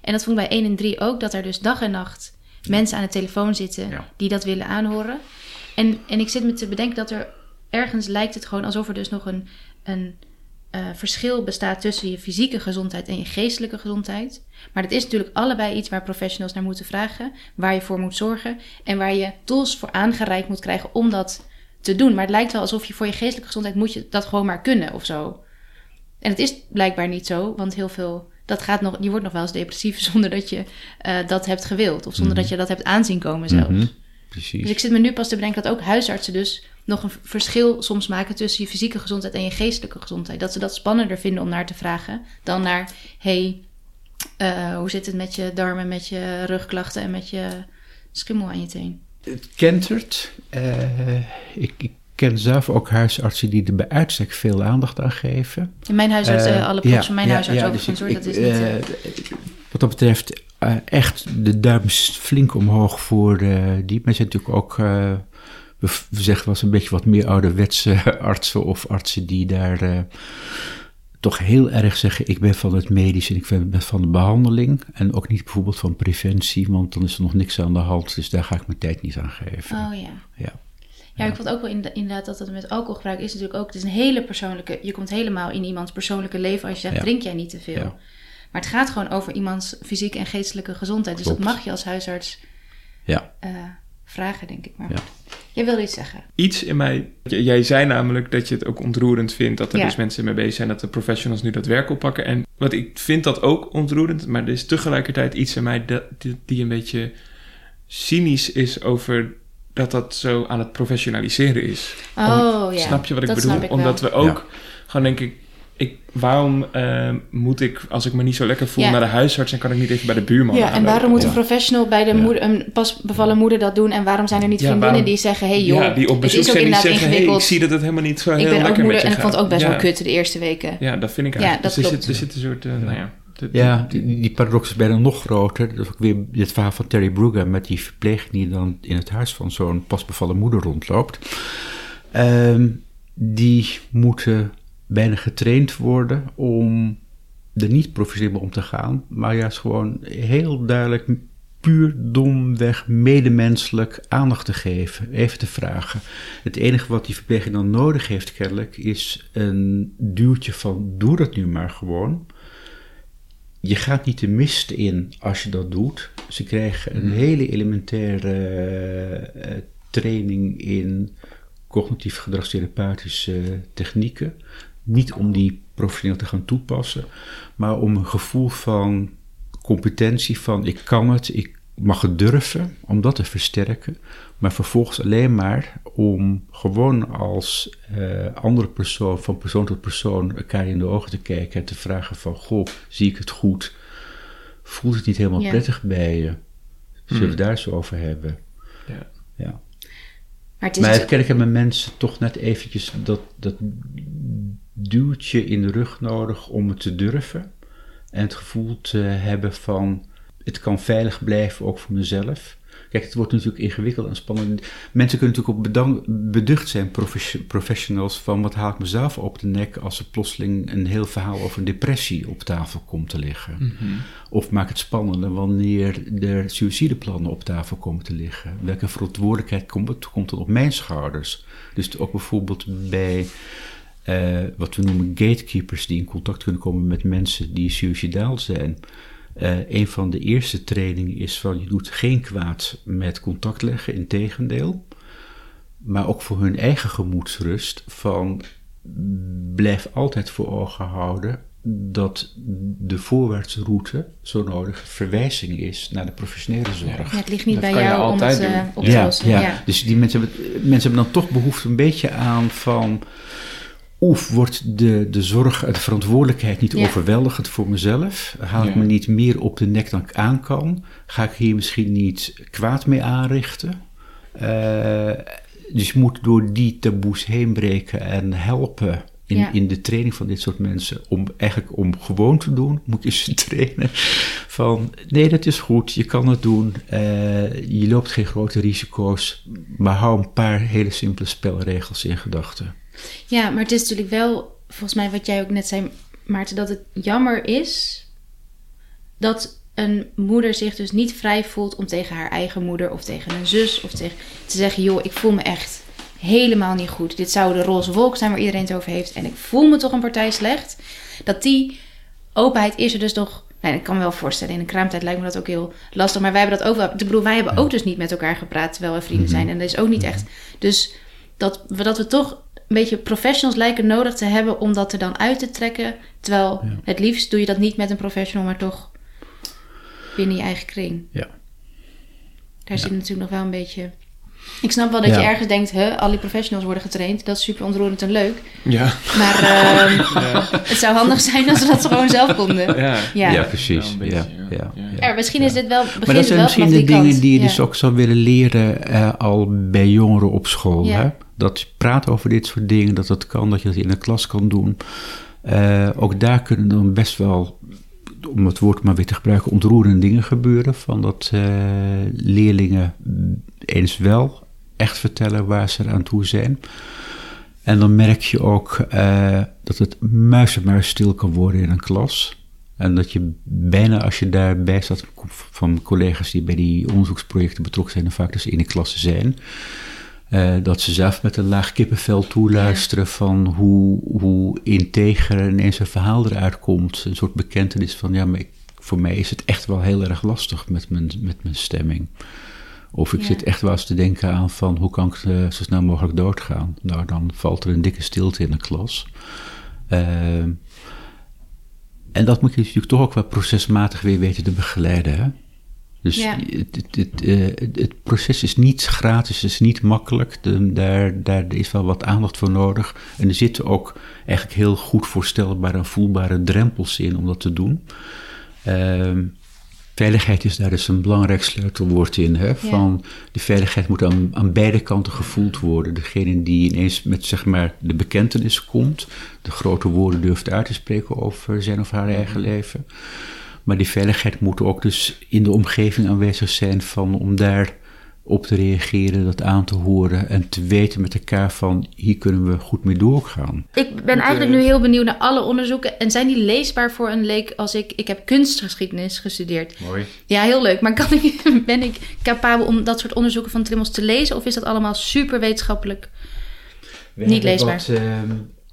En dat vond ik bij 1 en 3 ook, dat er dus dag en nacht mensen aan de telefoon zitten ja. die dat willen aanhoren. En, en ik zit me te bedenken dat er ergens lijkt het gewoon alsof er dus nog een, een uh, verschil bestaat tussen je fysieke gezondheid en je geestelijke gezondheid. Maar dat is natuurlijk allebei iets waar professionals naar moeten vragen, waar je voor moet zorgen en waar je tools voor aangereikt moet krijgen om dat te doen. Maar het lijkt wel alsof je voor je geestelijke gezondheid moet je dat gewoon maar kunnen of zo. En het is blijkbaar niet zo, want heel veel dat gaat nog, je wordt nog wel eens depressief zonder dat je uh, dat hebt gewild of zonder mm -hmm. dat je dat hebt aanzien komen zelfs. Mm -hmm. Precies. Dus ik zit me nu pas te bedenken dat ook huisartsen dus nog een verschil soms maken tussen je fysieke gezondheid en je geestelijke gezondheid. Dat ze dat spannender vinden om naar te vragen dan naar: hey, uh, hoe zit het met je darmen, met je rugklachten en met je schimmel aan je teen? Het kentert. Uh, ik, ik, ken zelf ook huisartsen die er bij uitstek veel aandacht aan geven. In mijn huisarts, uh, alle ja, van mijn ja, huisarts ja, ook dus van soort, dat is niet... wat dat betreft echt de duim flink omhoog voor die. Maar zijn natuurlijk ook we, zeggen wel eens een beetje wat meer ouderwetse artsen of artsen die daar uh, toch heel erg zeggen: ik ben van het medisch en ik ben van de behandeling. En ook niet bijvoorbeeld van preventie, want dan is er nog niks aan de hand. Dus daar ga ik mijn tijd niet aan geven. Oh ja. Ja. Ja, ik vond ook wel inderdaad dat het met alcoholgebruik is natuurlijk ook. Het is een hele persoonlijke. Je komt helemaal in iemands persoonlijke leven als je zegt: ja. drink jij niet te veel. Ja. Maar het gaat gewoon over iemands fysieke en geestelijke gezondheid. Dus Klopt. dat mag je als huisarts ja. Uh, vragen, denk ik. Maar ja. Jij wilde iets zeggen. Iets in mij. Jij zei namelijk dat je het ook ontroerend vindt dat er ja. dus mensen mee bezig zijn, dat de professionals nu dat werk oppakken. En wat ik vind dat ook ontroerend, maar er is tegelijkertijd iets in mij dat, die, een beetje cynisch is over dat dat zo aan het professionaliseren is. Oh Om, ja. Snap je wat ik dat bedoel? Ik Omdat we ook gewoon denk ik ik, waarom uh, moet ik, als ik me niet zo lekker voel, ja. naar de huisarts en kan ik niet even bij de buurman Ja, en waarom moet een professional bij de moeder, een pas bevallen moeder dat doen? En waarom zijn er niet vriendinnen waarom, die zeggen, hey joh, ja, die op bezoek het is ook inderdaad zeggen, ingewikkeld. Hey, ik zie dat het helemaal niet zo heel lekker moeder, met je en ik vond het ook best wel kut de eerste weken. Ja, dat vind ik eigenlijk. Ja, dat dus klopt. Er, zit, er zit een soort, uh, nou ja... De, ja, die, die paradox is bijna nog groter. Dat is ook weer het verhaal van Terry Brugge met die verpleging die dan in het huis van zo'n pasbevallen moeder rondloopt. Um, die moeten bijna getraind worden om er niet professioneel om te gaan, maar juist gewoon heel duidelijk, puur domweg, medemenselijk aandacht te geven, even te vragen. Het enige wat die verpleging dan nodig heeft, kennelijk, is een duwtje van: doe dat nu maar gewoon. Je gaat niet de mist in als je dat doet. Ze krijgen een hele elementaire uh, training in cognitief gedragstherapeutische technieken. Niet om die professioneel te gaan toepassen, maar om een gevoel van competentie van ik kan het, ik mag het durven, om dat te versterken. Maar vervolgens alleen maar om gewoon als uh, andere persoon, van persoon tot persoon, elkaar in de ogen te kijken en te vragen van, goh, zie ik het goed? Voelt het niet helemaal ja. prettig bij je? Zullen we hmm. daar zo over hebben? Ja. ja. Maar, het maar kennelijk hebben mensen toch net eventjes dat, dat duwtje in de rug nodig om het te durven. En het gevoel te hebben van het kan veilig blijven, ook voor mezelf. Kijk, het wordt natuurlijk ingewikkeld en spannend. Mensen kunnen natuurlijk ook beducht zijn, professionals, van wat haal ik mezelf op de nek als er plotseling een heel verhaal over een depressie op tafel komt te liggen. Mhm. Of maak het spannender wanneer er suïcideplannen op tafel komen te liggen. Welke verantwoordelijkheid komt, komt dan op mijn schouders? Dus ook bijvoorbeeld bij eh, wat we noemen gatekeepers die in contact kunnen komen met mensen die suicidaal zijn. Uh, een van de eerste trainingen is van je doet geen kwaad met contact leggen, in tegendeel. Maar ook voor hun eigen gemoedsrust van blijf altijd voor ogen houden dat de voorwaartsroute zo nodig verwijzing is naar de professionele zorg. Ja, het ligt niet bij jou om het uh, op te ja, lossen. Ja. ja, dus die mensen hebben, mensen hebben dan toch behoefte een beetje aan van Oef, wordt de, de zorg, de verantwoordelijkheid niet overweldigend voor mezelf? Haal ik me niet meer op de nek dan ik aan kan? Ga ik hier misschien niet kwaad mee aanrichten? Uh, dus je moet door die taboes heen breken en helpen in, in de training van dit soort mensen. Om eigenlijk om gewoon te doen, moet je ze trainen. Van nee, dat is goed, je kan het doen. Uh, je loopt geen grote risico's. Maar hou een paar hele simpele spelregels in gedachten. Ja, maar het is natuurlijk wel, volgens mij wat jij ook net zei, Maarten, dat het jammer is dat een moeder zich dus niet vrij voelt om tegen haar eigen moeder of tegen een zus of tegen te zeggen: joh, ik voel me echt helemaal niet goed. Dit zou de roze wolk zijn waar iedereen het over heeft en ik voel me toch een partij slecht. Dat die openheid is er dus toch. Nee, ik kan me wel voorstellen. In een kraamtijd lijkt me dat ook heel lastig. Maar wij hebben dat ook wel. Ik bedoel, wij hebben ook dus niet met elkaar gepraat terwijl we vrienden zijn. En dat is ook niet echt. Dus dat we, dat we toch een beetje professionals lijken nodig te hebben om dat er dan uit te trekken. Terwijl het liefst doe je dat niet met een professional, maar toch binnen je eigen kring. Ja. Daar zit natuurlijk nog wel een beetje. Ik snap wel dat je ergens denkt, hè, al die professionals worden getraind. Dat is super ontroerend en leuk. Ja. Maar uh, het zou handig zijn als we dat gewoon zelf konden. Ja, ja. precies. Ja, ja, ja, misschien is dit wel. Maar dat zijn misschien de dingen die je dus ook zou willen leren uh, al bij jongeren op school. Hè? dat je praat over dit soort dingen, dat dat kan, dat je dat in de klas kan doen. Uh, ook daar kunnen dan best wel, om het woord maar weer te gebruiken, ontroerende dingen gebeuren. Van dat uh, leerlingen eens wel echt vertellen waar ze aan toe zijn. En dan merk je ook uh, dat het muizenmuis stil kan worden in een klas. En dat je bijna als je daarbij staat van collega's die bij die onderzoeksprojecten betrokken zijn en vaak dus in de klasse zijn uh, dat ze zelf met een laag kippenvel toeluisteren van hoe, hoe integer ineens een verhaal eruit komt. Een soort bekentenis van, ja, maar ik, voor mij is het echt wel heel erg lastig met mijn, met mijn stemming. Of ik zit echt wel eens te denken aan van, hoe kan ik uh, zo snel mogelijk doodgaan? Nou, dan valt er een dikke stilte in de klas. Uh, en dat moet je natuurlijk toch ook wel procesmatig weer weten te begeleiden, hè? Dus het, het, het, het, proces is niet gratis, het is niet makkelijk. De, daar, daar is wel wat aandacht voor nodig. En er zitten ook eigenlijk heel goed voorstelbare en voelbare drempels in om dat te doen. Uh, veiligheid is daar dus een belangrijk sleutelwoord in. Hè? Van de veiligheid moet aan, aan beide kanten gevoeld worden. Degene die ineens met zeg maar, de bekentenis komt, de grote woorden durft uit te spreken over zijn of haar eigen leven. Maar die veiligheid moet ook dus in de omgeving aanwezig zijn van om daar op te reageren, dat aan te horen en te weten met elkaar van hier kunnen we goed mee doorgaan. Ik ben eigenlijk nu heel benieuwd naar alle onderzoeken en zijn die leesbaar voor een leek als ik, ik heb kunstgeschiedenis gestudeerd. Mooi. Ja, heel leuk. Maar kan ik, ben ik capabel om dat soort onderzoeken van Trimmels te lezen of is dat allemaal super wetenschappelijk niet leesbaar? Wat, uh,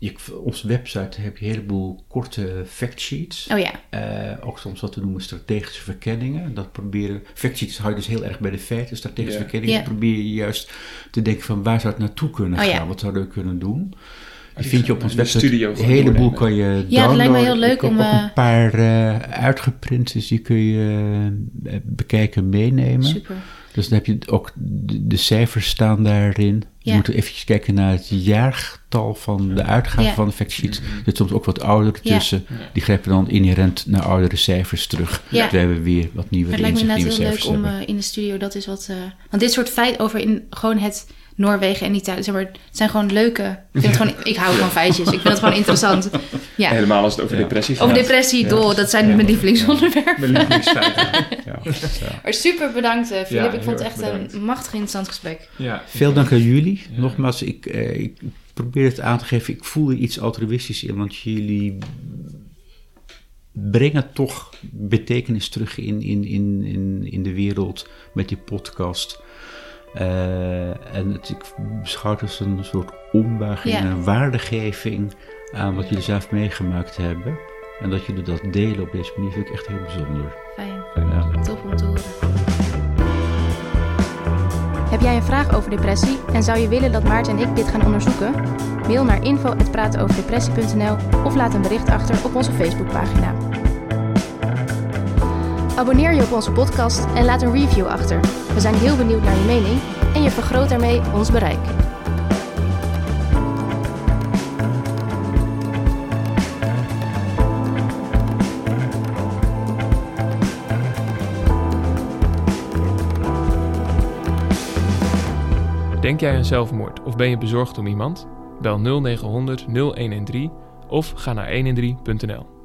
je, op onze website heb je een heleboel korte factsheets. Oh ja. Uh, ook soms wat we noemen strategische verkenningen. Dat proberen, factsheets hou je dus heel erg bij de feiten. Strategische verkenningen yeah. probeer je juist te denken van waar zou het naartoe kunnen oh, gaan? Ja. Wat zouden we kunnen doen? Die vind je op onze website. Een heleboel kan je downloaden. Ja, dat lijkt me heel leuk Ik om... Ook een paar uh, uitgeprint, dus die kun je uh, bekijken meenemen. Super. Dus dan heb je ook de, de cijfers staan daarin. Je Ja. moet even kijken naar het jaartal van de uitgave Ja. van de factsheet. Er zit soms ook wat oudere tussen. Die grijpen dan inherent naar oudere cijfers terug. Ja. Dat wij weer wat nieuwe Het lijkt me inderdaad heel leuk cijfers om hebben. uh, in de studio dat is wat. Uh, want dit soort feit over in gewoon het Noorwegen en Italië. Zeg maar, het zijn gewoon leuke... Ik, vind het gewoon, ik hou van feitjes. Ik vind het gewoon interessant. Ja. Helemaal als het over Ja. depressie gaat. Over depressie, Ja. door. Dat zijn Ja. mijn lievelingsonderwerpen. Mijn lievelingsfeiten. Ja. Ja. Maar super bedankt, eh, Filip. Ja, ik vond het echt bedankt. een machtig interessant gesprek. Ja. Veel dank aan jullie. Ja. Nogmaals, ik, eh, ik probeer het aan te geven. Ik voel er iets altruïstisch in, want jullie brengen toch betekenis terug in, in, in, in, in de wereld met die podcast. Eh, en het, ik beschouw het als een soort ombuiging Ja. en een waardegeving aan wat jullie zelf meegemaakt hebben. En dat jullie dat delen op deze manier vind ik echt heel bijzonder. Fijn. Ja. Tof om te horen. Heb jij een vraag over depressie en zou je willen dat Maarten en ik dit gaan onderzoeken? Mail naar info.pratenoverdepressie.nl of laat een bericht achter op onze Facebookpagina. Abonneer je op onze podcast en laat een review achter. We zijn heel benieuwd naar je mening en je vergroot daarmee ons bereik. Denk jij aan zelfmoord of ben je bezorgd om iemand? Bel 0900 0113 of ga naar 113.nl.